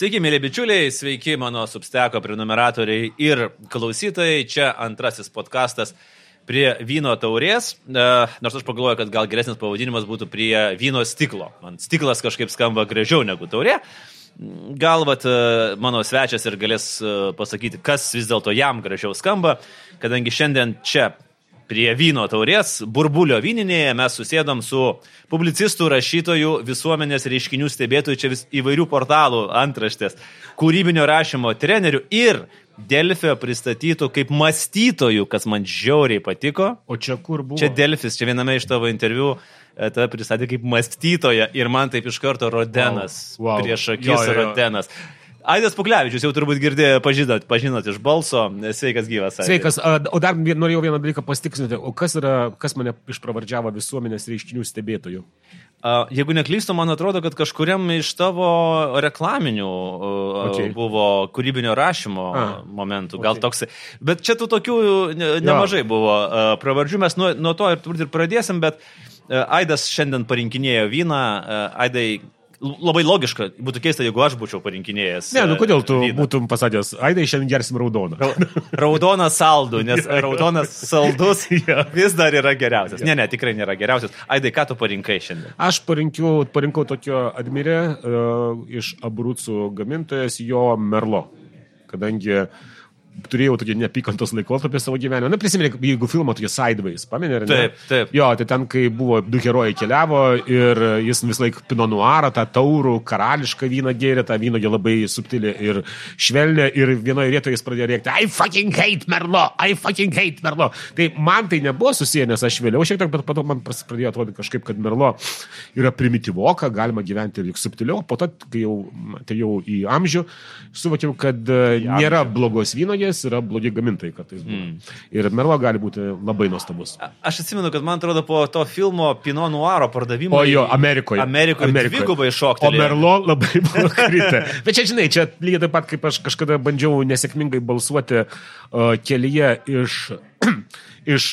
Sveiki, mėly bičiuliai, sveiki mano substeko prenumeratoriai ir klausytojai. Čia antrasis podkastas prie vyno taurės. E, nors aš pagalvoju, kad gal geresnis pavadinimas būtų prie vyno stiklo. Man stiklas kažkaip skamba gražiau negu taurė. Gal vat, e, mano svečias ir galės e, pasakyti, kas vis dėlto jam gražiau skamba, kadangi šiandien čia prie vyno taurės, burbulio vyninėje mes susėdom su publicistų, rašytojų, visuomenės reiškinių stebėtojų, čia vis įvairių portalų antraštės, kūrybinio rašymo trenerių ir Delfio pristatytų kaip mąstytojų, kas man žiauriai patiko. O čia kur buvo? Čia Delfis, čia viename iš tavo interviu e, tave pristatė kaip mąstytoja ir man taip iš karto Rodenas. Wow, wow. Prieš akis Jo, jo, jo. Rodenas. Aidas Puklevičius jau turbūt girdėjo, pažinot, pažinot iš balso. Sveikas gyvas. Aidai. Sveikas, o dar norėjau vieną dalyką pasitikslinti. O kas, yra, kas mane išpravardžiavo visuomenės reiškinių stebėtojų? Jeigu neklystu, man atrodo, kad kažkuriam iš tavo reklaminių Okay. buvo kūrybinio rašymo A, momentų. Gal okay. toks. Bet čia tų tokių ne, nemažai buvo a, pravardžių. Mes nuo, nuo to ir turbūt ir pradėsim, bet Aidas šiandien parinkinėjo vyną. Aidai, labai logiška, būtų keista, jeigu aš būčiau parinkinėjęs. Ne, nu a, kodėl tu vyną. būtum pasakęs, Aidai, šiandien gersim raudoną. Raudonas saldų, nes raudonas saldus vis dar yra geriausias. Ne, ne, tikrai nėra geriausias. Aidai, ką tu parinkai šiandien? Aš parinkiau, parinkau tokio admirę uh, iš Abrūcų gamintojas jo Merlo, kadangi turėjau tokį neapykantos laikotarpį savo gyvenime. Na, prisimeni, jeigu filmą tokį Sideways, pamenė, ar ne? Taip, taip. Jo, tai ten, kai buvo du herojai keliavo ir jis vis laik pino nuarą, tą taurų, karališką vyną gėrė, tą vyną labai subtilį ir švelnę ir vienoje vietoje jis pradėjo rėkti, I fucking hate Merlo, I fucking hate Merlo. Tai man tai nebuvo susiję, nes aš vėliau šiek tiek, bet po to man pradėjo atrodyti kažkaip, kad Merlo yra primityvoka, galima gyventi ir subtiliau. Po to, kai jau atėjau į amžių, suvokiau, kad e, nėra blogos vynogės, yra blogi gamintojai kartais. Mm. Ir Merlo gali būti labai nuostabus. A- Aš atsimenu, kad man atrodo po to filmo Pino Nuaro pardavimo. O jo, Amerikoje. Amerikoje. Amerikoje. Dvigubai šokti. O Merlo labai buvo kritę. Bet čia, žinai, čia lygiai taip pat, kaip aš kažkada bandžiau nesėkmingai balsuoti uh, kelyje iš, iš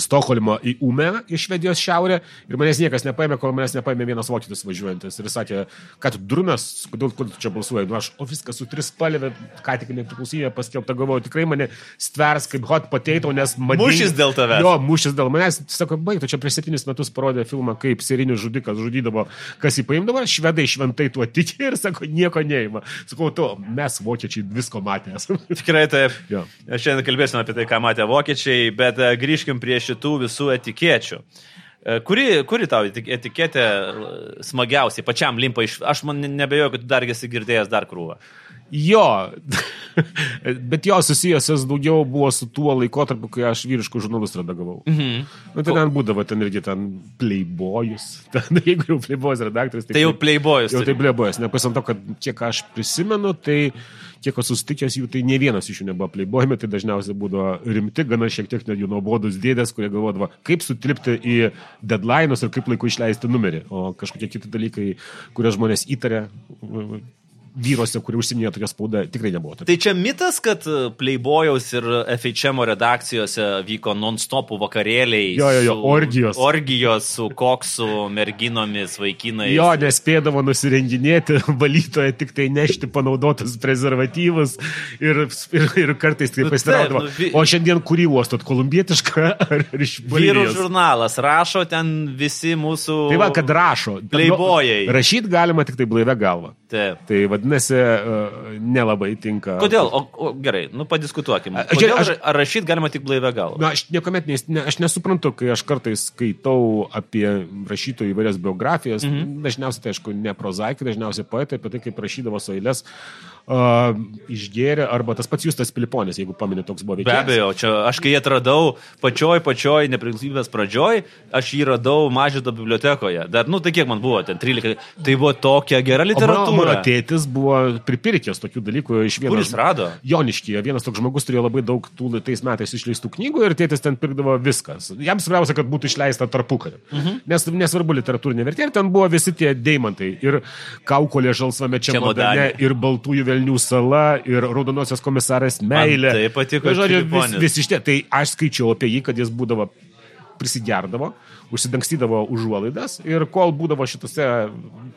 Stokholmo į Umę, iš Švedijos šiaurę, ir manęs niekas nepaėmė, kol manęs nepaėmė vienas vokietis važiuojantis. Ir sakė, kad tu durnas, kodėl, kodėl čia balsuoji? Nu, aš, o viskas su trispalvė, ką tik nepriklausomybė paskelbta, galvoju, tikrai mane stvers kaip hot potato, nes man... Mūšis dėl tavęs. Jo, mūšis dėl manęs, sako, baig, tu čia prieš septynis metus parodė filmą, kaip serinis žudikas žudydavo, kas jį paimdavo, švedai šventai tuo tiki ir sako, nieko neima. Sakau, tu, mes vokiečiai visko matės. Tikrai taip. Jo. Aš Šiandien kalbėsime apie tai, ką matė vokiečiai, bet e, grįžkim prie šitų visų etikečių. E, Kuri, kuri tau etik- etiketė smagiausiai, pačiam limpa iš... Aš man nebejoju, kad tu dar esi girdėjęs dar krūvą. Jo, bet jo susijusios daugiau buvo su tuo laikotarpiu, kai aš vyriškų žurnalus redagavau. Mhm. Nu, tai ten būdavo, ten irgi ten playboyus. Ten, jeigu jau playboyus redaktorius, Tai jau playboyus. Jau turi. tai blėbojas, nepaisant to, kad kiek aš prisimenu, tai kiek aš susitikęs jų, tai ne vienas iš jų nebuvo playboyami, tai dažniausiai būdavo rimti, gana šiek tiek net jų nuobodus dėdės, kurie galvodavo, kaip sutilpti į deadline'us ir kaip laiku išleisti numerį. O kažkokie kiti dalykai, kuriuos žmonės įtarė vyruose, kurie užsiminėjo tokią spaudą, tikrai nebuvo. Tai čia mitas, kad e, Playboyaus ir FHM redakcijose vyko non-stopų vakarėliai. Jo, jo, jo, orgijos. Orgijos su koksu, merginomis, vaikinais. Jo, nespėdavo nusirenginėti, valytoje tik tai nešti panaudotus prezervatyvus ir, ir, ir kartais taip Nu, taip, nu, vi- O šiandien kurį uostot, kolumbietišką ar iš Vyrų žurnalas rašo ten visi mūsų. Tai va, kad rašo. Playboyai. Rašyti galima tik tai blaivę galvą. Taip. Tai vadinasi, e, nelabai tinka. Kodėl? O, o gerai, nu padiskutuokime. Kodėl aš- ar rašyti galima tik blaivę galvą? Na, aš niekuomet nes, ne, aš nesuprantu, kai aš kartais skaitau apie rašytojų įvairias biografijas, -hmm. dažniausiai tai aišku ne prozaikai, dažniausiai poetai apie tai, kaip rašydavo savo eilės, uh, išgėrė, arba tas pats Justas Piliponis, jeigu paminė, toks buvo Be veikėjas. abejo, čia aš kai jį atradau pačioj, pačioj nepriklausomybės pradžioj, aš jį radau mažito bibliotekoje. Dar, nu tai kiek man buvo, ten 13. Tai buvo tokia gera O mano, literatūra. tėtis buvo pripirkęs tokių dalykų iš vieno. Kur jis rado? Joniškyje. Vienas toks žmogus turėjo labai daug tų tais metais išleistų knygų ir tėtis ten pirkdavo viskas. Jam svarbiausia, kad būtų išleista tarpukarį. Mhm. Nes nesvarbu literatūrinė vertė, ten buvo visi tie deimantai. Ir kaukolė žalsvame čia modane, ir baltųjų velnių sala, ir raudonosios komisaras meilė. tai patiko Tai, žodžiu, vis, Filiponis. vis iš tie. Tai aš skaičiau apie jį, kad jis būdavo prisigerdavo, užsidangstydavo užuolaidas ir kol būdavo šitose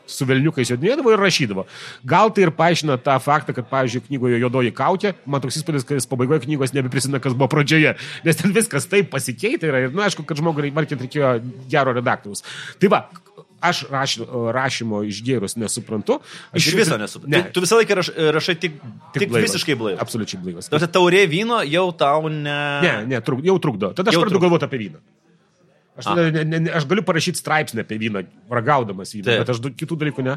su velniukais jodinėdavo ir rašydavo. Gal tai ir paaiškina tą faktą, kad, pavyzdžiui, knygoje Jodoji kaukė, man toks įspūdis, kad jis pabaigoje knygos nebeprisimena, kas buvo pradžioje, nes ten viskas taip pasikeitė yra ir, na, nu, aišku, kad žmogui markiant reikėjo gero redaktoriaus. Tai va, aš raš, rašymo išgėrus nesuprantu. Aš Iš viso nesuprantu. Ne. Tu, tu visą laiką raš, rašai tik, tik, tik blaivas. visiškai blaivas. Absoliučiai blaivas. Tada taurė vyno jau tau ne... Ne, ne, truk, jau trukdo. Tada aš pradedu galvoti apie vyną. Aš, tada, ne, ne, aš galiu parašyti straipsnį apie vyną, ragaudamas vyną, Taip. bet aš kitų dalykų ne.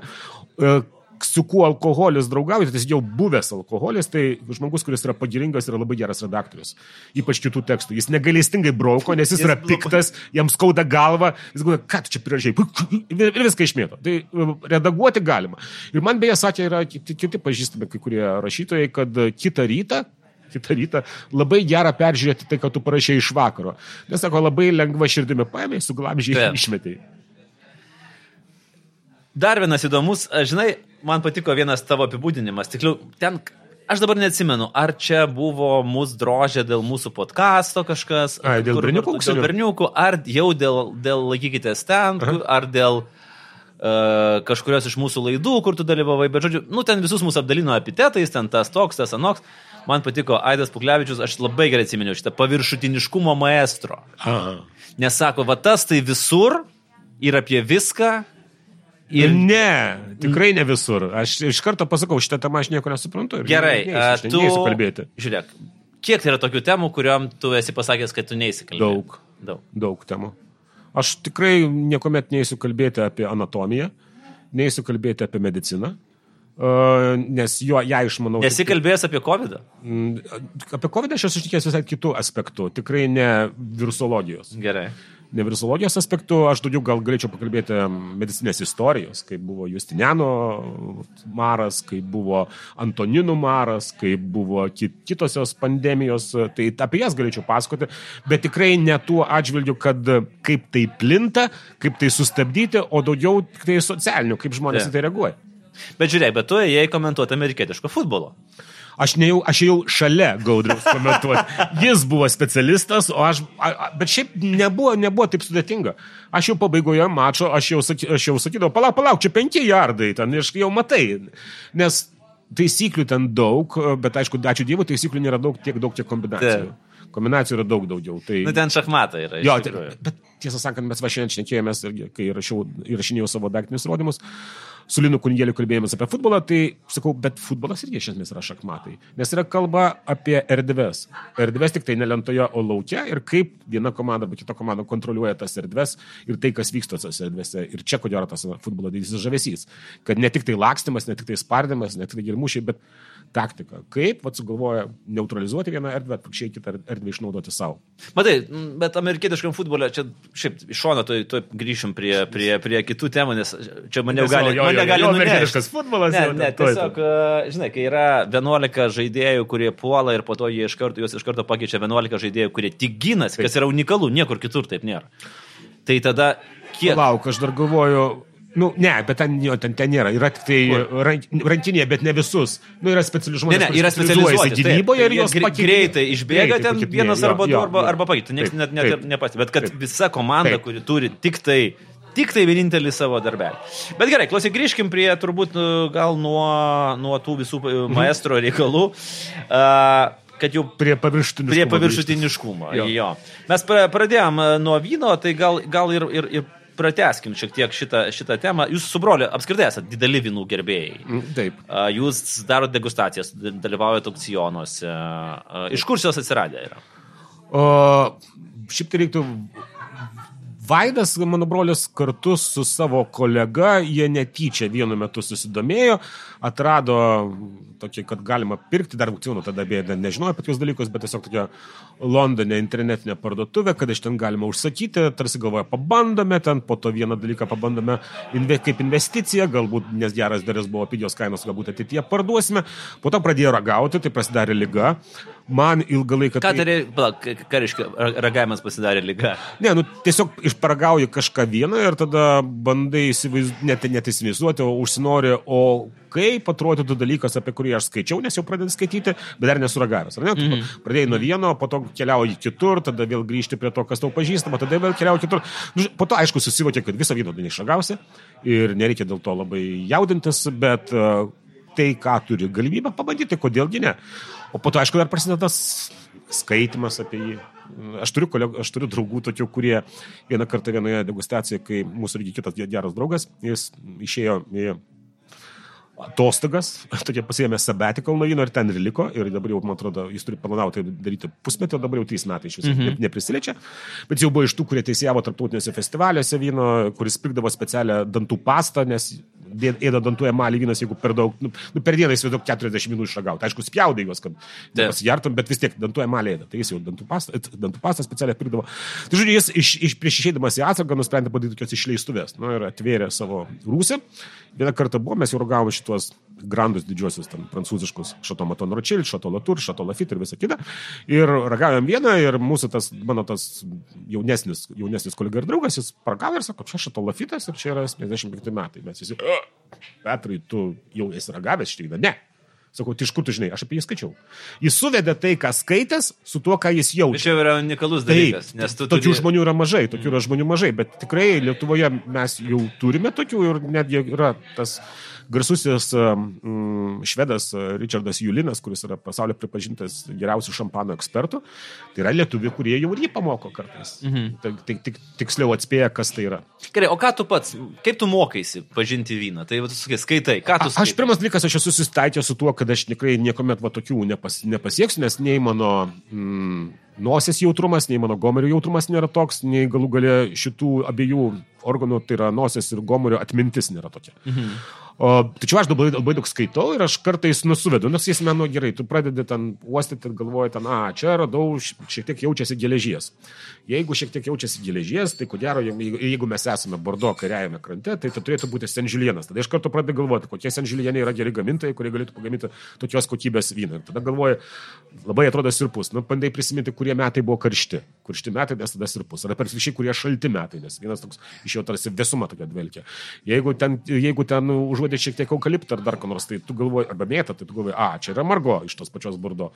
E, kuo alkoholis draugauja, tai jis jau buvęs alkoholis, tai žmogus, kuris yra pagiringas, yra labai geras redaktorius. Ypač kitų tekstų. Jis negalestingai brauko, nes jis, jis yra piktas, jam skauda galva, jis galvoja, ką tu čia priražiai, ir viską išmėto. Tai e, redaguoti galima. Ir man beje sakė, yra kiti, kiti pažįstami kai kurie rašytojai, kad kitą rytą kitą rytą labai gera peržiūrėti tai, ką tu parašė iš vakaro. Nes sako, labai lengva širdimi paėmė, suglamžiai ir išmetai. Dar vienas įdomus, žinai, man patiko vienas tavo apibūdinimas. Tikliau, ten, aš dabar neatsimenu, ar čia buvo mūsų drožė dėl mūsų podkasto kažkas. A, dėl kur, berniukų? Dėl berniukų, ar jau dėl, dėl laikykitės ten, Aha. ar dėl uh, kažkurios iš mūsų laidų, kur tu dalyvavai, bet žodžiu, nu ten visus mūsų apdalino epitetais, ten tas toks, tas anoks. Man patiko Aidas Puklevičius, aš labai gerai atsimenu šitą paviršutiniškumo maestro. Aha. Nes sako, va tas tai visur ir apie viską Ir... Ne, tikrai ne visur. Aš iš karto pasakau, šitą temą aš nieko nesuprantu. Gerai, neįsiu, tu... neįsiu kalbėti. Žiūrėk, kiek yra tokių temų, kuriuom tu esi pasakęs, kad tu neįsikalbėti? Daug. Daug. Daug temų. Aš tikrai niekuomet neįsiu kalbėti apie anatomiją, neįsiu kalbėti apie mediciną. Uh, nes jo, ją išmanau. Nesikalbėjęs apie COVID? Mm, apie COVID aš esu ištikęs visai kitų aspektų, tikrai ne virusologijos. Gerai nevirusologijos aspektu, aš daugiau gal galėčiau pakalbėti medicinės istorijos, kaip buvo Justiniano maras, kaip buvo Antoninų maras, kaip buvo kitosios pandemijos, tai apie jas galėčiau pasakoti, bet tikrai ne tuo atžvilgiu, kad kaip tai plinta, kaip tai sustabdyti, o daugiau tai socialiniu, kaip žmonės yeah. į tai reaguoja. Bet žiūrėk, bet tu ėjai komentuoti amerikietiško futbolo. Aš nejau, aš jau šalia Gaudriaus komentuoti. Jis buvo specialistas, o aš, a, bet šiaip nebuvo, nebuvo taip sudėtinga. Aš jau pabaigoje mačo, aš jau, saky, aš jau sakydavau, palauk, palauk, čia penki jardai, ten ir jau matai. Nes taisyklių ten daug, bet aišku, ačiū Dievui, taisyklių nėra daug, tiek daug, tiek kombinacijų. Taip. Kombinacijų yra daug daugiau. Tai... Nu, ten šachmatai yra. Jo, tai, bet tiesą sakant, mes va šiandien šnekėjomės, kai rašiau, įrašinėjau savo daktinius rodymus, su Linu Kunigėliu kalbėjomės apie futbolą, tai sakau, bet futbolas irgi iš esmės yra šachmatai. Nes yra kalba apie erdves. Erdves tik tai nelentoje, o laukia ir kaip viena komanda arba kita komanda kontroliuoja tas erdves ir tai, kas vyksta tose erdvėse. Ir čia kodėl yra tas futbolo didysis žavesys. Kad ne tik tai lakstimas, ne tik tai spardimas, ne tik tai girmušiai, bet taktika. Kaip, vad, sugalvoja neutralizuoti vieną erdvę, atvirkščiai kitą erdvę išnaudoti savo. Matai, bet amerikietiškam futbolė, čia šiaip iš šono, tai tu grįšim prie, prie, prie kitų temų, nes čia mane nes gali, jo, mane jo, gali jo, amerikietiškas futbolas. Ne, ne, tiesiog, žinai, kai yra 11 žaidėjų, kurie puola ir po to jie iš karto, juos iš karto pakeičia 11 žaidėjų, kurie tik gynasi, kas yra unikalu, niekur kitur taip nėra. Tai tada kiek... Lauk, aš dar galvoju, Nu, ne, bet ten, jo, ten, ten nėra. Yra tik tai rank, rankinė, bet ne visus. Nu, yra specialių žmonių. Ne, ne, yra specializuoti gynyboje ir jos gre, greitai išbėga greitai ten vienas arba du arba, arba pakeitė. Niekas net, net nepastebė. Bet kad taip, visa komanda, taip. kuri turi tik tai Tik tai vienintelį savo darbelį. Bet gerai, klausyk, grįžkim prie turbūt nu, gal nuo, nuo tų visų e, mhm. maestro reikalų. Uh, kad jau prie paviršutiniškumo. Prie paviršutiniškumo. Jo. jo. Mes pradėjom e, nuo vyno, tai gal, gal ir, ir, ir prateskim šiek tiek šitą, šitą temą. Jūs su broliu apskritai esate dideli vynų gerbėjai. Mm, taip. Jūs darote degustacijas, dalyvaujate aukcionuose. Iš kur jos atsiradė yra? O, šiaip tai reiktų Vaidas, mano brolis, kartu su savo kolega, jie netyčia vienu metu susidomėjo, atrado tokį, kad galima pirkti, dar aukcionų tada beje nežinojo apie tokius dalykus, bet tiesiog tokia Londone internetinė parduotuvė, kad iš ten galima užsakyti, tarsi galvoja, pabandome ten, po to vieną dalyką pabandome inve, kaip investiciją, galbūt, nes geras dalis buvo pigios kainos, galbūt ateityje parduosime, po to pradėjo ragauti, tai pasidarė lyga man ilgą laiką. Ką tai reiškia, ką reiškia, ragavimas pasidarė lyga? Ne, nu tiesiog išparagauji kažką vieną ir tada bandai įsivaizduoti, net, net įsivaizduoti, o užsinori, o kaip atrodytų dalykas, apie kurį aš skaičiau, nes jau pradėjau skaityti, bet dar nesuragavęs. Ar ne? Tu Mhm. Pradėjai nuo vieno, po to keliauji kitur, tada vėl grįžti prie to, kas tau pažįstama, tada vėl keliauji kitur. Nu, Po to, aišku, susivokė, kad visą vyną neišragausi ir nereikia dėl to labai jaudintis, bet tai, ką turi galimybę pabandyti, kodėlgi ne. O po to, aišku, dar prasideda tas skaitimas apie jį. Aš turiu, koleg, aš turiu draugų tokių, kurie vieną kartą vienoje degustacijoje, kai mūsų irgi kitas geras draugas, jis išėjo į atostogas, tokie pasiėmė sabbatical nuo vyno ir ten ir liko. Ir dabar jau, man atrodo, jis turi planavo tai daryti pusmetį, o dabar jau trys metai iš viso mm -hmm. neprisiliečia. Bet jau buvo iš tų, kurie teisėjavo tarptautinėse festivaliuose vyno, kuris pirkdavo specialią dantų pastą, nes ėda dantų emalį vynas, jeigu per daug, nu, nu, per dieną jis vidau 40 minučių išragauti. Aišku, spjaudai juos, kad pasijartum, bet vis tiek dantų emalį ėda. Tai jis jau dantų pastą, dantų pastą specialią pirkdavo. Tai žodžiu, jis iš, iš, prieš išeidamas į atsargą nusprendė padaryti tokias išleistuvės. Nu, ir atvėrė savo rūsį. Vieną kartą buvo, mes jau ragavome šituos grandus didžiosius, ten prancūziškus, šato Maton Ročil, šato Latour, šato Lafit ir visą kitą. Ir ragavome vieną ir mūsų tas, mano tas jaunesnis, jaunesnis kolega ir draugas, jis paragavo ir sako, čia šato Lafitas ir čia yra 55 metai. Mes visi, "O, Petrai, tu jau esi ragavęs šitą? Ne. Sakau, tai iš kur tu žinai, aš apie jį skaičiau. Jis suvedė tai, ką skaitęs, su tuo, ką jis Tai jaučia. čia jau yra unikalus Taip, dalykas, nes tu tokių turi... žmonių yra mažai, tokių yra žmonių mažai, bet tikrai Lietuvoje mes jau turime tokių ir netgi yra tas garsusis um, švedas uh, Richardas Julinas, kuris yra pasaulio pripažintas geriausių šampano ekspertų. Tai yra lietuvi, kurie jau ir jį pamoko kartais. Mhm. Tik, tik, tik, tiksliau atspėja, kas tai yra. Gerai, o ką tu pats, kaip tu mokaisi pažinti vyną? Tai tu sakai, skaitai, ką tu skaitai? Aš pirmas dalykas, aš esu susitaikęs su tuo, kad aš tikrai niekuomet va tokių nepas, nepasieksiu, nes nei mano mm, nosies jautrumas, nei mano gomerio jautrumas nėra toks, nei galų gale šitų abiejų organų, tai yra nosies ir gomerio atmintis nėra tokia. Mhm. O, tačiau aš labai, labai daug skaitau ir aš kartais nusuvedu, nes jis menu gerai, tu pradedi ten uostyti galvoji, ten, a, čia radau, šiek tiek jaučiasi geležies. Jeigu šiek tiek jaučiasi geležies, tai ko gero, jeigu, mes esame Bordo kairiajame krante, tai tai turėtų būti Senžilienas. Tada iš karto pradedi galvoti, kokie Senžilienai yra geri gamintojai, kurie galėtų pagaminti tokios kokybės vyną. Ir tada galvoji, labai atrodo sirpus. Nu, bandai prisiminti, kurie metai buvo karšti. Karšti metai, nes tada sirpus. Ar per šį, kurie šalti metai, nes vienas toks iš jo tarsi visuma tokia dvelkia. Jeigu ten, jeigu ten užuodė šiek tiek eukaliptą ar dar ko nors, tai tu galvoji, arba mėtą, tai tu galvoji, a, čia yra margo iš tos pačios Bordo.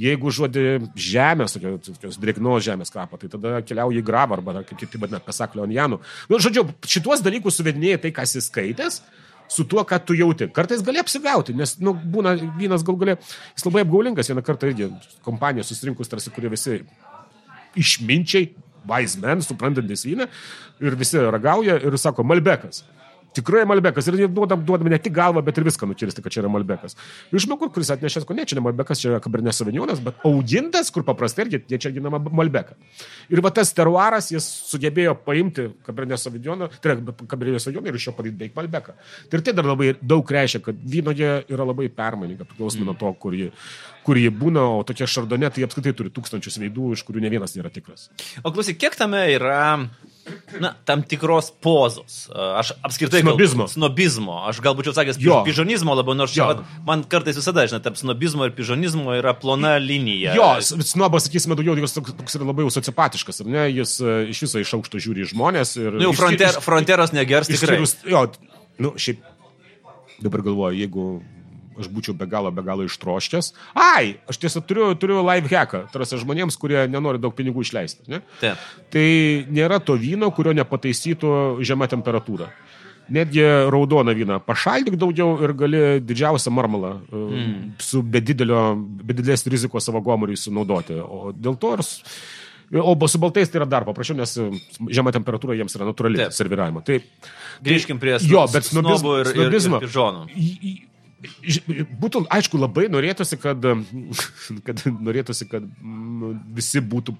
Jeigu užuodė žemės, tokios, drėgnos žemės kvapą, tai tada keliauji į gravą arba kaip kiti vadina, pasaklio onijanų. Nu, žodžiu, šituos dalykus suvedinėjai tai, kas įskaitęs su tuo, ką tu jauti. Kartais gali apsigauti, nes, nu, būna vynas gal gali, jis labai apgaulingas, vieną kartą irgi kompanija susirinkus, tarsi, kurie visi išminčiai, wise men, suprantantis vyną, ir visi ragauja ir sako, Malbekas. Tikrai Malbekas. Ir jie duodam, duodam ne tik galvą, bet ir viską nukirsti, kad čia yra Malbekas. Ir žmogus, kuris atnešęs, ko ne, čia ne Malbekas, čia yra Kabernė Savinionas, bet augintas, kur paprastai irgi jie čia ginama Malbeka. Ir va tas teruaras, jis sugebėjo paimti Kabernė Savinioną, tai yra Kabernė Savinioną ir iš jo padaryti beveik Malbeką. Tai ir tai dar labai daug reiškia, kad vynoje yra labai permaininga, priklausomai nuo to, kur jį, kur jį būna, o tokie šardonė, tai apskritai turi tūkstančius veidų, iš kurių ne vienas nėra tikras. O klausyk, kiek tame yra na, tam tikros pozos? Aš apskritai... gal- Snobizmo. Snobizmo. Aš gal būčiau sakęs Jo. pižonizmo labiau, nors čia man kartais visada, žinai, tarp snobizmo ir pižonizmo yra plona linija. Jo, snobas, sakysime, daugiau toks, toks yra labai sociopatiškas, ar ne? Jis e, iš viso iš aukšto žiūri žmonės. Ir, Nu, jau fronter, fronteros negers tikrai. Išskyrus, jo, nu, šiaip dabar galvoju, jeigu aš būčiau be galo, be galo ištroškęs. Ai, aš tiesiog turiu, turiu live hacką, tarsi žmonėms, kurie nenori daug pinigų išleisti. Ne? Taip. Tai nėra to vyno, kurio nepataisytų žema temperatūra. Netgi raudoną vyną pašaldyk daugiau ir gali didžiausią marmalą mm. su be, didelio, be didelės rizikos savo gomuriui sunaudoti. O dėl to ir... O su baltais tai yra dar paprasčiau, nes e, žema temperatūra jiems yra natūrali Taip. serviravimo. Tai, Grįžkim prie Jo, sno- bet snobizmo, snobų ir, ir, snobizmo. ir pižonų. Būtų, aišku, labai norėtųsi, kad, kad norėtųsi, kad visi būtų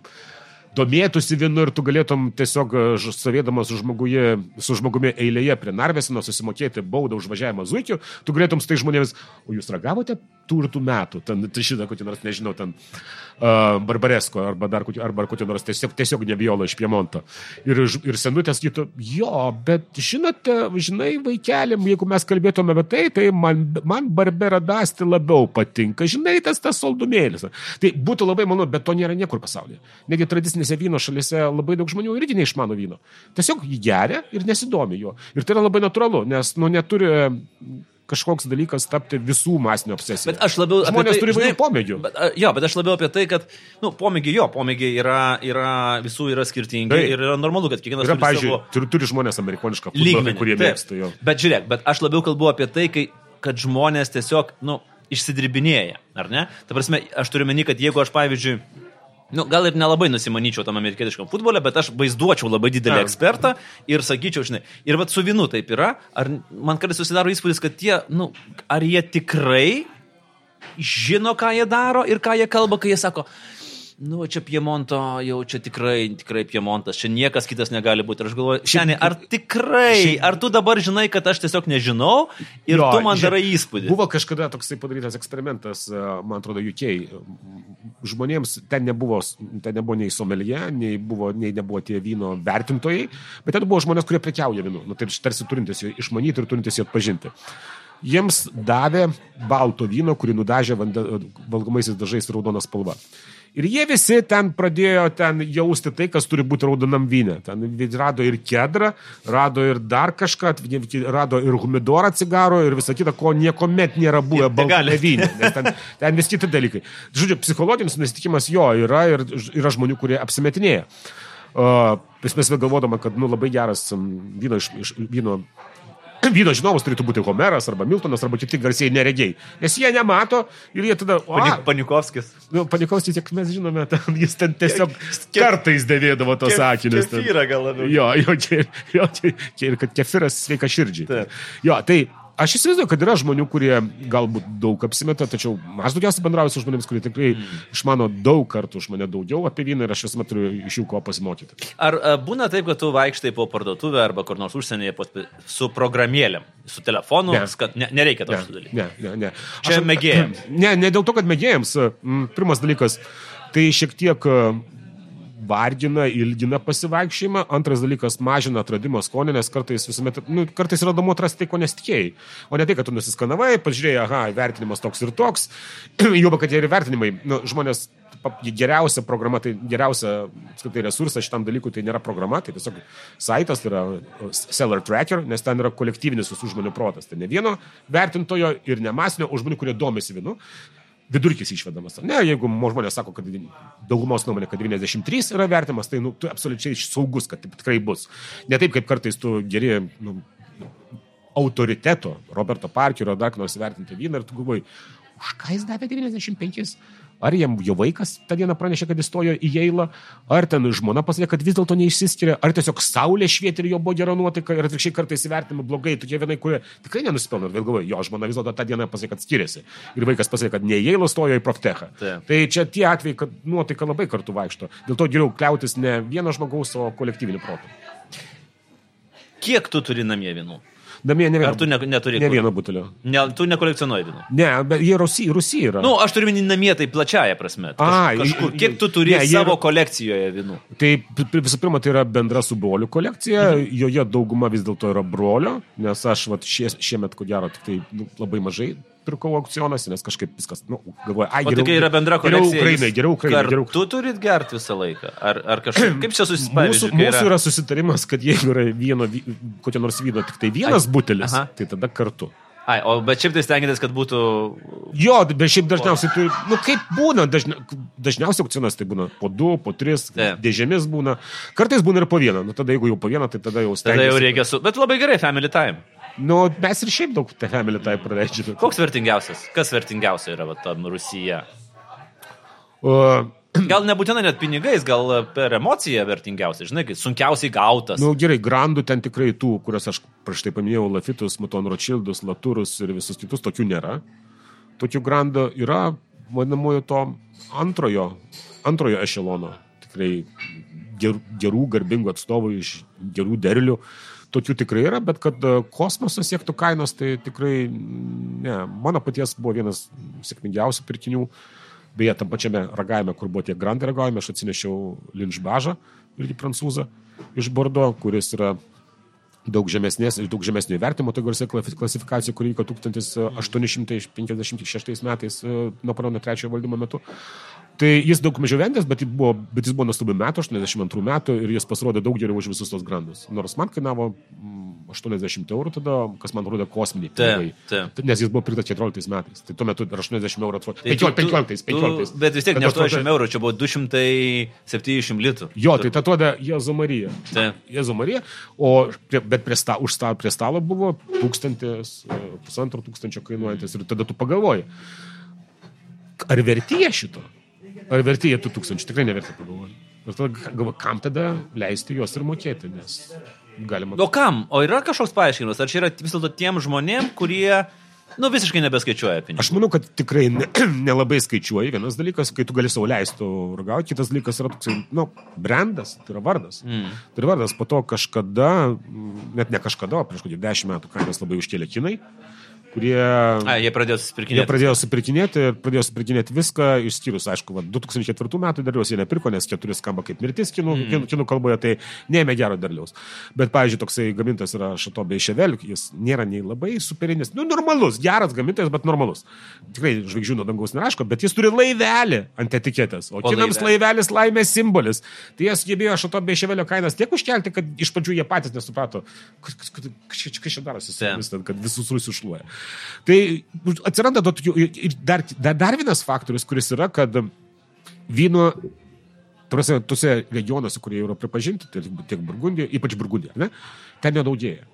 domėtųsi vienu ir tu galėtum tiesiog e, stovėdamas žmoguje, su žmogumi eilėje prie Narvesino susimokėti baudą už važiavimą zuikiu, tu galėtum su tai žmonėmis, o jūs ragavote tų ir tų metų, ten tai šitą kokį nors, nežinau, ten uh, Barbaresko arba dar kokį, arba kokį nors tiesiog, tiesiog nebijolo iš Piemonto. Ir, ir senutės sakytų, jo, bet žinote, žinai, vaikeliam, jeigu mes kalbėtume apie tai, tai man, man Barbera Dasti labiau patinka, žinai, tas tas saldumėlis. Tai būtų labai malonu, bet to nėra niekur pasaulyje. Negi tradicinėse vyno šalise labai daug žmonių irgi neišmano vyno. Tiesiog jį geria ir nesidomi juo. Ir tai yra labai natūralu, nes, nu, neturi kažkoks dalykas tapti visų masinio obsesija. Bet aš labiau... apie Žmonės tai, turi žinai, įvairių pomėgių. Bet, jo, bet aš labiau apie tai, kad, nu, pomėgiai jo, pomėgiai yra, yra visų yra skirtingi Taip. ir yra normalu, kad kiekvienas Yra, turi pavyzdžiui, savo turi, turi žmonės amerikonišką lygmenį. kurie Taip. mėgsta jo. Bet žiūrėk, bet aš labiau kalbu apie tai, kai, kad žmonės tiesiog, nu, išsidirbinėja, ar ne? Ta prasme, aš turiu meni, kad jeigu aš, pavyzdžiui, Nu, gal ir nelabai nusimanyčiau tam amerikietiškam futbole, bet aš vaizduočiau labai didelį Ne. ekspertą ir sakyčiau, žinai, ir vad su vinu taip yra, ar man kartais susidaro įspūdis, kad tie, nu, ar jie tikrai žino, ką jie daro ir ką jie kalba, kai jie sako, nu, čia Piemonto, jau čia tikrai, tikrai Piemontas, čia niekas kitas negali būti. Ir aš galvoju, šiandien, ar tikrai, ar tu dabar žinai, kad aš tiesiog nežinau ir Jo, tu man darai įspūdį. Buvo kažkada toksai padarytas eksperimentas, e, man atrodo, UK. Žmonėms ten nebuvo, ten nebuvo nei somelie, nei, buvo, nei nebuvo tie vyno vertintojai, bet ten buvo žmonės, kurie prekiauja vynu. Nu, tai tarsi turintis jį išmanyti ir turintis jį atpažinti. Jiems davė balto vyno, kurį nudažė valgomaisiais dažais raudoną spalvą. Ir jie visi ten pradėjo ten jausti tai, kas turi būti raudonam vynė. Ten rado ir kedrą, rado ir dar kažką, rado ir humidorą cigaro ir visą kitą, ko niekuomet nėra buvę baltame vyne. Ten, ten vis kiti dalykai. Žodžiu, psichologinis nesitikimas jo yra ir yra žmonių, kurie apsimetinėja. Uh, mes galvodama, kad nu, labai geras vyno, iš, iš, vyno Vyno žinovas turėtų būti Homeras arba Miltonas arba kiti garsiai neregiai. Nes jie nemato ir jie tada... O, Pani- Panikovskis. Nu, panikos, tiek mes žinome, ten, jis ten tiesiog Ke- kartais dėvėdavo tos sakinius. ten. Kefyrą gal labiau. Jo, jo, jo, čia, čia ir kad kefiras sveika širdžiai. Taip. Jo, tai aš įsivaizduoju, kad yra žmonių, kurie galbūt daug apsimeta, tačiau aš daugiausiai bendrauju su žmonėmis, kurie tikrai Mm. išmano daug kartų už mane daugiau apie vyną ir aš visuomet turiu iš jų ko pasimokyti. Ar a, būna taip, kad tu vaikštai po parduotuvę arba kur nors užsienyje su programėlėm, su telefonu, Ne. kad ne, nereikia to Ne, dalykų? ne, ne, ne. Čia mėgėjams. Ne, ne dėl to, kad mėgėjams. Mm, Pirmas dalykas, tai šiek tiek e, vargina, ilgina pasivaikščiojimą. Antras dalykas, mažina atradimo skonį, nes kartais, visuomet, nu, kartais yra įdomu atrasti tai, ko nesitikėjai. O ne tai, kad tu nusiskanavai, pažiūrėjai, aha, vertinimas toks ir toks. Jau, kad jie ir vertinimai, nu, žmonės geriausia programa, tai geriausia apskritai resursas šitam dalykui tai nėra programa, tai tiesiog saitas, tai yra seller tracker, nes ten yra kolektyvinis visų žmonių protas. Tai ne vieno vertintojo ir ne masinio, o žmonių, kurie domisi vinu. Vidurkis išvedamas. Ne, jeigu mo- žmonės sako, kad daugumos nuomonė, kad 93 yra vertimas, tai nu, tu absoliučiai saugus, kad taip tikrai bus. Ne taip, kaip kartais tu geri nu, autoriteto Roberto Parkerio ar dar nors vertinti vyną ir tu galvoji, už ką jis davė 95? Ar jam jo vaikas tą dieną pranešė, kad įstojo į Jailą, ar ten žmona pasakė, kad vis dėlto neišsiskiria, ar tiesiog saulė švietė ir jo buvo gera nuotaika ir atvirkščiai kartais įvertinama blogai, tokie vienai, kurie tikrai nenusipelno, bet galvoju, jo žmona vis dėlto tą dieną pasakė, kad skiriasi. Ir vaikas pasakė, kad ne į Jailą stojo į Proftechą. Taip. Tai čia tie atvejai, kad nuotaika labai kartu vaikšto. Dėl to geriau kliautis ne vieno žmogaus, o kolektyviniu protu. Kiek tu turi namie vynų? Namie ne vieno, Ar tu ne, neturi? ne vieno butelio. Ne, tu nekolekcionuoji vynų. Ne, bet jie Rusija, Rusija yra. Na, nu, aš turiu minį namie tai plačiaja prasme. Kaž, A, kažkur. Kiek tu turi ne, savo yra- kolekcijoje vynų? Tai visų pirma, tai yra bendra su broliu kolekcija, mhm. joje dauguma vis dėlto yra brolio, nes aš vat, šie, šiemet, ko gero, tik tai nu, labai mažai pirkau aukcionuose, nes kažkaip viskas, nu, galvoju, ai, O tokia yra bendra kolekcija. Geriau Ukrainai, geriau Ukrainai, geriau. Tu turit gerti visą laiką. Ar, ar kažkaip. Kaip čia Mūsų, susipažįsti? mūsų yra susitarimas, kad jeigu yra vieno, kokio nors vyno tik tai vienas Ai. butelis, Aha. tai tada kartu. Ai, o bet šiaip tai stengiatės, kad būtų... Jo, bet šiaip dažniausiai tu, nu kaip būna, dažnia, dažniausiai aukcionas tai būna po du, po tris, Taip. dėžėmis būna, kartais būna ir po vieną, nu tada jeigu jau po vieną, tai tada jau Tada jau reikia su... Bet labai gerai, family time. Nu, mes ir šiaip daug family tai praleidžiame. Koks vertingiausias? Kas vertingiausia yra va, tam Rusija? Uh, Gal nebūtinai net pinigais, gal per emociją vertingiausia. Žinai, kai sunkiausiai gautas. nu, gerai, grandų ten tikrai tų, kuriuos aš prieš tai paminėjau, Lafitus, Maton Rothschildus, Laturus ir visus kitus, tokių nėra. Tokių grandų yra, vadinamojo to antrojo, antrojo ešelono. Tikrai ger, gerų, garbingų atstovų iš gerų derlių. Tokių tikrai yra, bet kad e, kosmoso siektų kainos, tai tikrai mm, ne. Mano paties buvo vienas sėkmingiausių pirkinių. Beje, tam pačiame ragavime, kur buvo tie grandai ragavime, aš atsinešiau Linčbažą, irgi prancūzą, iš Bordo, kuris yra daug žemesnės, daug žemesnio įvertimo, tai garsiai klasifikacija, kuri vyko 1856 metais e, Napoleono III valdymo metu. Tai jis daug mažiau vendęs, bet, buvo- bet jis buvo nuostabių metų, 82 metų ir jis pasirodė daug geriau už visus tos grandus. Nors man kainavo mm, 80 eurų tada, kas man rodė kosminiai. Taip. Tai Nes jis buvo pirktas 14 metais. Tai tuo metu ir 80 eurų atrodo. Tai tu- 15, 15, tu- 15. Bet vis tiek ne atrodo- 80 eurų, čia buvo 270 litų. Jo, tai ta atrodė Jėzu Marija. Jėzu Marija, o prie, bet prie, sta, už sta, prie stalo buvo tūkstantis, e, pusantro tūkstančio kainuojantis ir tada tu pagalvoji, ar vertėja šito? Ar vertėja tų tūkstančių? Tikrai nevertė pagalvoji. Ir tada galvoju, kam tada leisti juos ir mokėti, nes galima... O kam? O yra kažkoks paaiškinimas? Ar čia yra vis dėlto tiem žmonėm, kurie, nu, visiškai nebeskaičiuoja pinigų? Aš manau, kad tikrai ne, nelabai skaičiuoji. Vienas dalykas, kai tu gali savo leisti ragauti, kitas dalykas yra toksai, nu, brandas, tai yra vardas. Mm. Tai yra vardas, po to kažkada, mm, net ne kažkada, prieš kokį dešimt metų kainas labai užkėlė kinai, kurie... A, jie pradėjo Jie susipirkinėti. pradėjo supirkinėti ir pradėjo supirkinėti viską, išskyrus, aišku, va, 2004 metų derliaus jie nepirko, nes keturi skamba kaip mirtis kinų, mm. kinų, kinų kalboje, tai neėmė gero derliaus. Bet, pavyzdžiui, toksai gamintojas yra Šato bei Ševel, jis nėra nei labai superinis, nu, normalus, geras gamintojas, bet normalus. Tikrai žvaigždžių nuo dangaus neraško, bet jis turi laivelį ant etiketės, o, O kinams laivelį? laivelis laimės simbolis. Tai jie sugebėjo Šato bei Ševelio kainas tiek užkelti, kad iš pradžių jie patys nesuprato, kas, čia- darosi kad visus rusius šluoja. Tai atsiranda to tokių, ir dar, dar, dar vienas faktorius, kuris yra, kad vyno tuose, tuose regionuose, kurie yra pripažinti, tai tiek Burgundija, ypač Burgundija, ne, ten nedaugėja.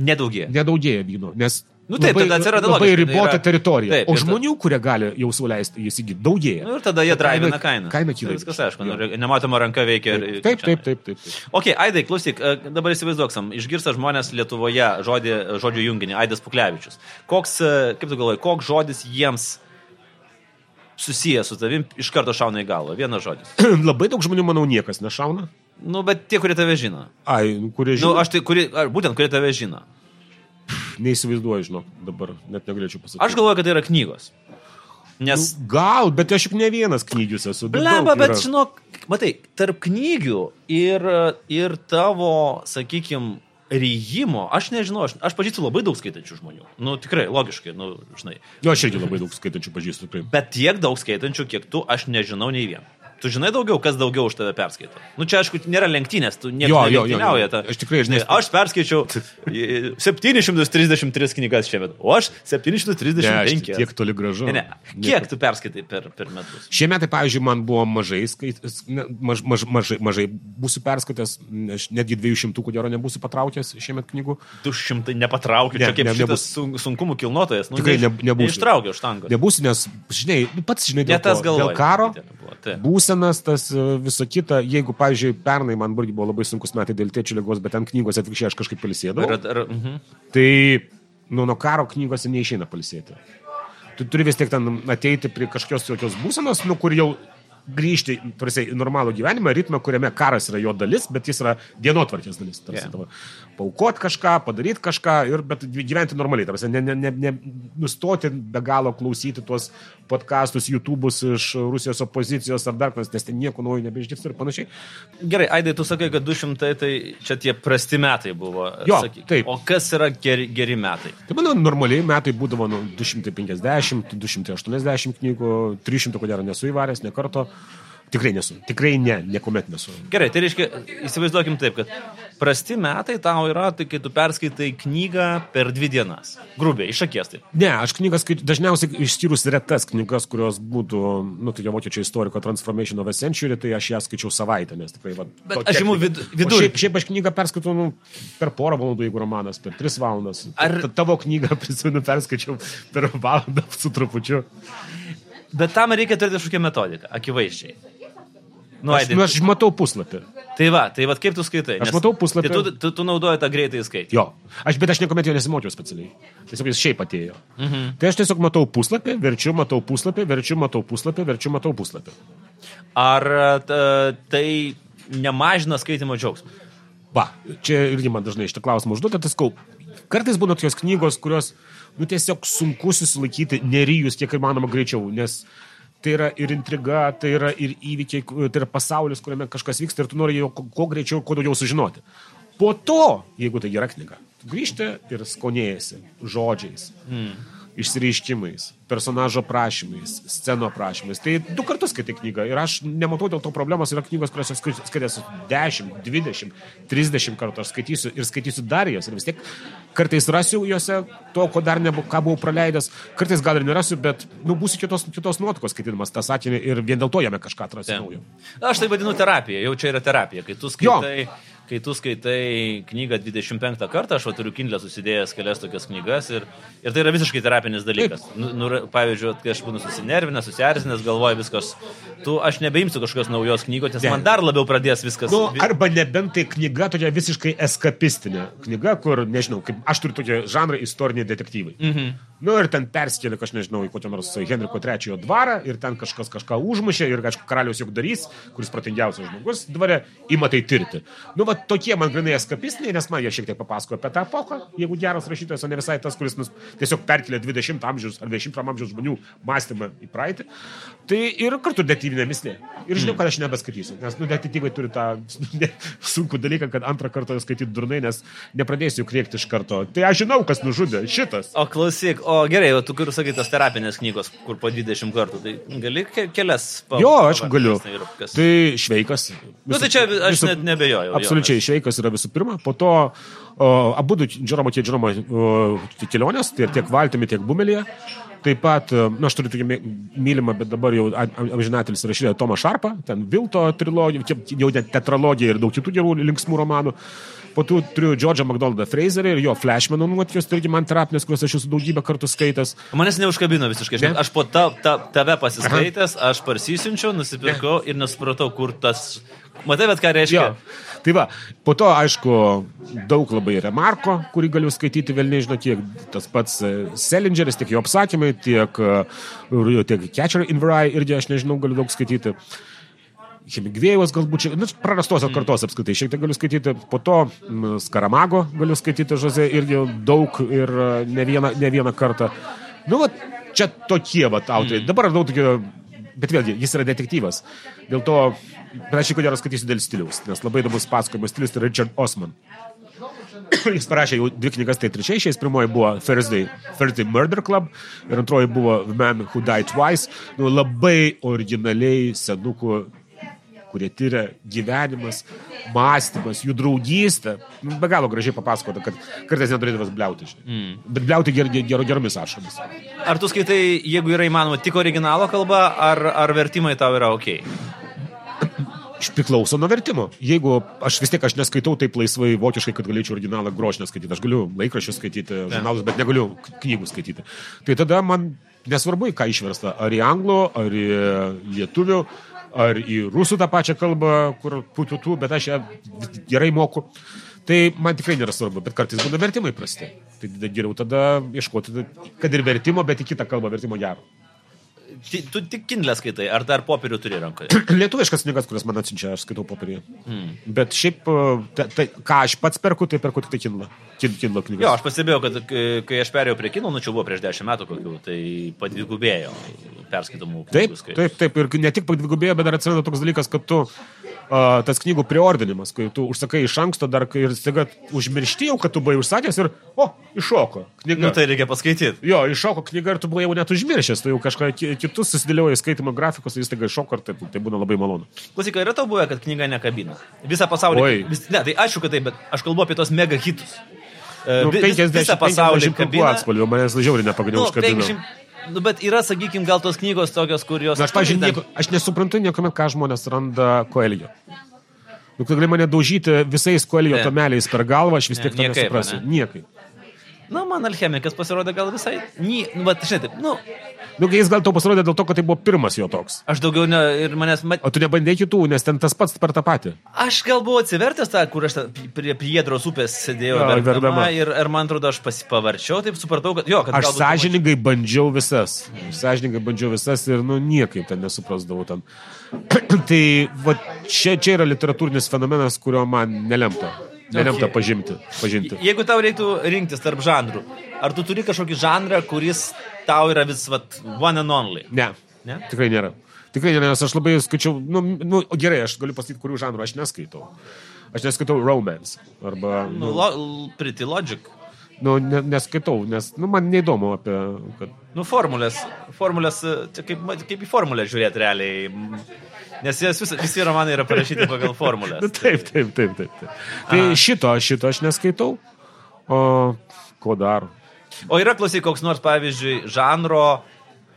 Nedaugėja. Nedaugėja vyno, nes Nu taip, tada atsiranda labai logiškai, tai ribota yra- teritorija. Taip, o žmonių, kurie gali jau sauliaisti įsigyti, daugėja. Nu, ir tada jie drivina kainą. Kaina kyla. Tai Viskas aišku, nu, nematoma ranka veikia. Taip, taip, taip, taip. taip. Ok, Aidai, klausyk, e, dabar įsivaizduoksim, išgirsta žmonės Lietuvoje žodį, žodžių junginį, Aidas Puklevičius. Koks, e, kaip tu galvoji, koks žodis jiems susijęs su tavim iš karto šauna į galvą? Vienas žodis. Labai daug žmonių, manau, niekas nešauna. Nu, bet tie, kurie tave žino. Ai, nu, kurie Nu, žino. aš tai, kuri, ar, būtent, kurie tave žino. Neįsivaizduoju, žinok, dabar net negalėčiau pasakyti. Aš galvoju, kad tai yra knygos. Nes Nu, Gal, bet aš juk ne vienas knygius esu. daug Blemba, bet yra. žinok, matai, tarp knygių ir, ir tavo, sakykime, ryjimo, aš nežinau, aš, aš pažįstu labai daug skaitančių žmonių. Nu, tikrai, logiškai, nu, žinai. Nu, aš irgi labai daug skaitančių pažįstu. Tikrai. Bet tiek daug skaitančių, kiek tu, aš nežinau nei vieno. Tu žinai daugiau, kas daugiau už tave perskaito. Nu, čia, aišku, nėra lenktynės, tu nieko. Ta, Aš tikrai, žinai, aš perskaičiau e, 733 knygas šiemet, o aš 735. Ne, aš tiek toli gražu. Ne, ne. Kiek tu perskaitai per, per metus? Šie metai, pavyzdžiui, man buvo mažai, skait, maž, maž, mažai, mažai būsiu perskaitęs, aš netgi 200 ko gero nebūsiu patraukęs šiemet knygų. 200 nepatraukiu, Ne, čia kaip ne, šitas sun, sunkumų kilnotojas. Nu, Tikrai ne- nebūsiu. Neištraukiau štangos. Nebūsiu, nes, žinai, pats žinai, dėl, ko. galvoju. dėl karo, Taip. Būsenas, tas e, viso kita, jeigu, pavyzdžiui, pernai man irgi buvo labai sunkus metai dėl tėčių lygos, bet ten knygose atvirkščiai aš kažkaip palisėdavau. Ir, ir, mhm. Tai nu, nuo karo knygose neišeina palisėti. Tu turi vis tiek ten ateiti prie kažkokios tokios būsenos, nu, kur jau grįžti tarsi, į normalų gyvenimą, ritmą, kuriame karas yra jo dalis, bet jis yra dienotvarkės dalis. Tarsi, Yeah. Paukot kažką, padaryti kažką, ir, bet gyventi normaliai. Tarsi, ne, ne, ne, ne, nustoti be galo klausyti tuos podkastus, YouTube'us iš Rusijos opozicijos ar dar kas, nes ten nieko naujo nebeišgirsti ir panašiai. Gerai, Aidai, tu sakai, kad 200 tai čia tie prasti metai buvo. Jo, sakyk. taip. O kas yra geri, geri metai? Tai manau, normaliai metai būdavo nu, 250, 280 knygų, 300 ko gero nesu įvaręs, ne karto. Tikrai nesu. Tikrai ne, niekuomet nesu. Gerai, tai reiškia, įsivaizduokim taip, kad prasti metai tau yra, tai kai tu perskaitai knygą per dvi dienas. Grubiai, iš akies taip. Ne, aš knygas skaičiu dažniausiai išskyrus retas knygas, kurios būtų, nu, tokia vokiečių istoriko Transformation of a Century, tai aš ją skaičiau savaitę, nes tikrai, va, Bet aš imu vid- vidurkį. O Šiaip, šiaip aš knygą perskaitau nu, per porą valandų, jeigu romanas, per tris valandas. Ar- Ta- Tavo knygą, prisimenu, perskaičiau per valandą su trupučiu. Bet tam reikia turėti kažkokią metodiką, akivaizdžiai. Nu, Aš, nu, aš matau puslapį. tai va, tai va, kaip tu skaitai? Aš matau puslapį. Tai tu, tu, tu naudoji tą greitai skaitį. Jo, aš, bet aš niekuomet jo nesimokiau specialiai. Tiesiog jis šiaip atėjo. Mhm. Tai aš tiesiog matau puslapį, verčiu, matau puslapį, verčiu, matau puslapį, verčiu, matau puslapį. Ar ta, tai nemažina skaitimo džiaugsmo? Va, čia irgi man dažnai šitą klausimą užduoda, tai skau. Kartais būna tokios knygos, kurios, nu, tiesiog sunku susilaikyti, nerijus kiek įmanoma greičiau, nes tai yra ir intriga, tai yra ir įvykiai, tai yra pasaulis, kuriame kažkas vyksta ir tu nori jau kuo greičiau, kuo daugiau sužinoti. Po to, jeigu tai gera knyga, grįžti ir skonėjasi žodžiais. Mm. Išsireiškimais, personažo prašymais, sceno prašymais. Tai du kartus skaitai knygą ir aš nematau dėl to problemos, yra knygos, kurios skaitėsiu 10, 20, 30 kartų, aš skaitysiu ir skaitysiu dar jas ir vis tiek kartais rasiu juose to, ko dar nebu, ką buvau praleidęs, kartais gal ir nerasiu, bet nu, būsiu kitos, kitos nuotikos skaitydamas tą sakinį ir vien dėl to jame kažką atrasiu naujo. Aš tai vadinu terapija, jau čia yra terapija, kai tu skaitai. Jo kai tu skaitai knygą 25 kartą, aš turiu kindlę susidėjęs kelias tokias knygas ir, ir tai yra visiškai terapinis dalykas. Nu, nu, pavyzdžiui, kai aš būnu susinervinęs, susierzinęs, galvoju viskas, tu aš nebeimsiu kažkokios naujos knygos, nes ne. man dar labiau pradės viskas. Nu, arba nebent tai knyga tokia visiškai eskapistinė knyga, kur, nežinau, kaip aš turiu tokią žanrą istoriniai detektyvai. Mhm. Nu ir ten perskėlė, aš nežinau, į kokią nors Henriko III dvarą ir ten kažkas kažką užmušė ir, aišku, karalius juk darys, kuris protingiausias žmogus dvare, ima tai tirti. Nu, va, tokie man grinai eskapistiniai, nes man jie šiek tiek papasakojo apie tą epochą, jeigu geras rašytojas, o ne visai tas, kuris nus, tiesiog perkelė 20 amžiaus ar 20 amžiaus žmonių mąstymą į praeitį. Tai ir kartu detektyvinė mislė. Ir žinau, kad aš nebeskaitysiu, nes nu, detektyvai turi tą sunkų dalyką, kad antrą kartą skaityti durnai, nes nepradėsiu kriekti iš karto. Tai aš žinau, kas nužudė. Šitas. O klausyk, o gerai, o tu kur sakai tos terapinės knygos, kur po 20 kartų, tai gali ke kelias. Pa, jo, aš galiu. Tai šveikas. Na, nu, tai čia aš visų, net nebejoju. Absoliučiai, jo, šveikas yra visų pirma, po to o, abu Džeromo tie Džeromo kelionės, tai tiek valtimi, tiek bumelėje. Taip pat, na, aš turiu tokį mylimą, bet dabar jau amžinatelis rašytoją Tomą Šarpą, ten Vilto trilogija, jau net tetralogija ir daug kitų gerų linksmų romanų. Po to turiu Džordžą McDonaldą Fraserį ir jo Flashmano nuotykius, tai irgi man terapinės, kuriuos aš esu daugybę kartų skaitęs. Manęs neužkabino visiškai. Ne? Aš po ta, ta, tave pasiskaitęs, aš parsisinčiau, nusipirkau ir nesupratau, kur tas... Matai, bet ką reiškia? Jo. Tai va, po to, aišku, daug labai remarko, kurį galiu skaityti vėl nežinau, tiek tas pats e, Selingeris, tiek jo apsakymai, tiek, e, tiek Catcher in Varai irgi aš nežinau, galiu daug skaityti. Hemingvėjus galbūt, čia, nu, prarastos mm. kartos apskaitai, šiek tiek galiu skaityti, po to Skaramago galiu skaityti, Žozė, irgi daug ir e, ne vieną, ne vieną kartą. Nu, va, čia tokie, va, autoriai. Mm. Dabar radau tokio bet vėlgi, jis yra detektyvas. Dėl to, panašiai, kodėl skaitysiu dėl stiliaus, nes labai įdomus pasakojimo stilius tai Richard Osman. jis parašė jau dvi knygas, tai trečiai išėjęs, pirmoji buvo Thursday, Thursday Murder Club ir antroji buvo The Man Who Died Twice. Nu, labai originaliai senukų kurie tyria gyvenimas, mąstymas, jų draugystė. Nu, be galo gražiai papasakota, kad kartais neturėdavas bliauti. Mm. Bet bliauti ger, ger, geromis ašomis. Ar tu skaitai, jeigu yra įmanoma, tik originalo kalba, ar, ar vertimai tau yra ok? Priklauso nuo vertimo. Jeigu aš vis tiek aš neskaitau taip laisvai vokiškai, kad galėčiau originalą grožinę skaityti, aš galiu laikraščius skaityti, žurnalus, bet negaliu knygų skaityti. Tai tada man nesvarbu, ką išversta, ar į anglų, ar į lietuvių, ar į rusų tą pačią kalbą, kur pututų, bet aš ją gerai moku. Tai man tikrai nėra svarbu, bet kartais būna vertimai prasti. Tai geriau tada ieškoti, kad ir vertimo, bet į kitą kalbą vertimo gero. Tu tik kindlę skaitai, ar dar popierių turi rankoje? Lietuviškas knygas, kurias man atsiunčia, aš skaitau popierių. Hmm. Bet šiaip, ta, ta, ką aš pats perku, tai perku tik tai kindlą. Kindlo knygas. Jo, aš pastebėjau, kad kai aš perėjau prie kindlo, nu čia buvo prieš dešimt metų kokių, tai padvigubėjo perskaitomų. Taip, taip, taip, ir ne tik padvigubėjo, bet dar atsirado toks dalykas, kad tu uh, tas knygų priordinimas, kai tu užsakai iš anksto dar ir staiga užmiršti jau, kad tu buvai užsakęs ir, o, iššoko knyga. Nu, tai reikia paskaityti. Jo, iššoko knyga ir tu buvai jau net užmiršęs, tu jau kažką kitus susidėlioji skaitimo grafikus ir staiga iššoko ir tai, tai būna labai malonu. Klausyk, yra tau buvę, kad knyga nekabina? Visą pasaulį. Oi. Vis, ne, tai aišku, kad taip, bet aš kalbu apie tos mega hitus. Nu, 50, visą pasaulį kabina. Atspalvių, manęs žiauriai nepagaliau nu, užkabino. 50, Nu, bet yra, sakykime, gal tos knygos tokios, kurios... Na, aš, pažiūrėjau, nieko, aš nesuprantu niekuomet, ką žmonės randa koelio. Nu, tu gali mane daužyti visais koelio tomeliais per galvą, aš vis tiek to nesuprasiu. Ne? Niekaip. Na, man alchemikas pasirodė gal visai... Ny, nu, bet, žinai, taip, nu... Nu, jis gal tau pasirodė dėl to, kad tai buvo pirmas jo toks. Aš daugiau ne, ir manęs... Mat... O tu nebandėjai kitų, nes ten tas pats per tą patį. Aš gal buvau atsivertęs tą, kur aš ta, prie Priedros upės sėdėjau ja, verdama, ir, ir man atrodo, aš pasipavarčiau, taip supratau, kad jo, kad... Aš sąžiningai pamačiau. bandžiau visas. Sąžiningai bandžiau visas ir, nu, niekaip ten nesuprasdavau tam. tai, va, čia, čia yra literatūrinis fenomenas, kurio man nelemta. Nelemta okay. pažinti, pažinti. Jeigu tau reiktų rinktis tarp žanrų, ar tu turi kažkokį žanrą, kuris tau yra vis vat, one and only? Ne. ne? Tikrai nėra. Tikrai nėra, nes aš labai skaičiau, nu, nu gerai, aš galiu pasakyti, kurių žanrų aš neskaitau. Aš neskaitau romance arba... Nu, nu lo, pretty logic. Nu, ne, neskaitau, nes, nu, man neįdomu apie, kad... Nu, formulės, formulės, čia kaip, kaip į formulę žiūrėti realiai. Nes jas vis, visi romanai yra parašyti pagal formulės. Nu, taip, taip, taip, taip. taip. Tai Aha. šito, šito aš neskaitau. O ko dar? O yra klausyk koks nors, pavyzdžiui, žanro,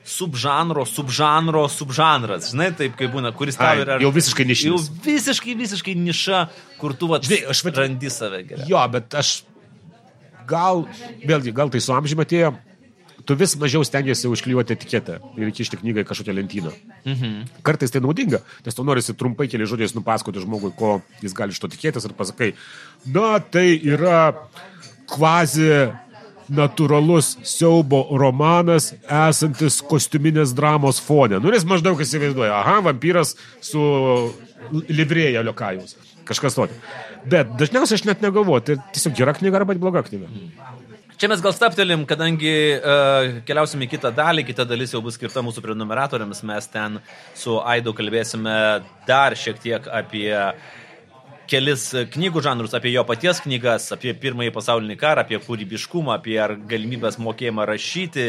subžanro, subžanro, subžanras. Žinai, taip kaip būna, kuris tau yra... jau visiškai Jau nišinis. visiškai, visiškai niša, kur tu va, Žinai, aš vat- randi save gerai. Jo, bet aš gal, vėlgi, gal tai su amžiumi atėjo, tu vis mažiau stengiasi užklijuoti etiketę ir įkišti knygą į kažkokią lentyną. Mhm. Kartais tai naudinga, nes tu norisi trumpai keli žodžiais nupasakoti žmogui, ko jis gali iš to tikėtis ir pasakai, na tai yra kvazi natūralus siaubo romanas esantis kostiuminės dramos fone. Nu, nes maždaug įsivaizduoja, aha, vampyras su livrėja liokajus. Kažkas tokio. Bet dažniausiai aš net negalvoju, tai tiesiog gera knyga arba bloga knyga. Čia mes gal staptelim, kadangi uh, keliausim į kitą dalį, kita dalis jau bus skirta mūsų prenumeratoriams, mes ten su Aidu kalbėsime dar šiek tiek apie kelis knygų žanrus, apie jo paties knygas, apie pirmąjį pasaulinį karą, apie kūrybiškumą, apie galimybės mokėjimą rašyti,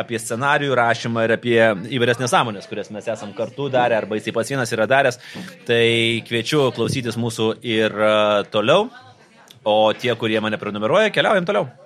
apie scenarijų rašymą ir apie įvairias nesąmonės, kurias mes esam kartu darę arba jisai pats vienas yra daręs. Tai kviečiu klausytis mūsų ir uh, toliau. O tie, kurie mane prenumeruoja, keliaujam toliau.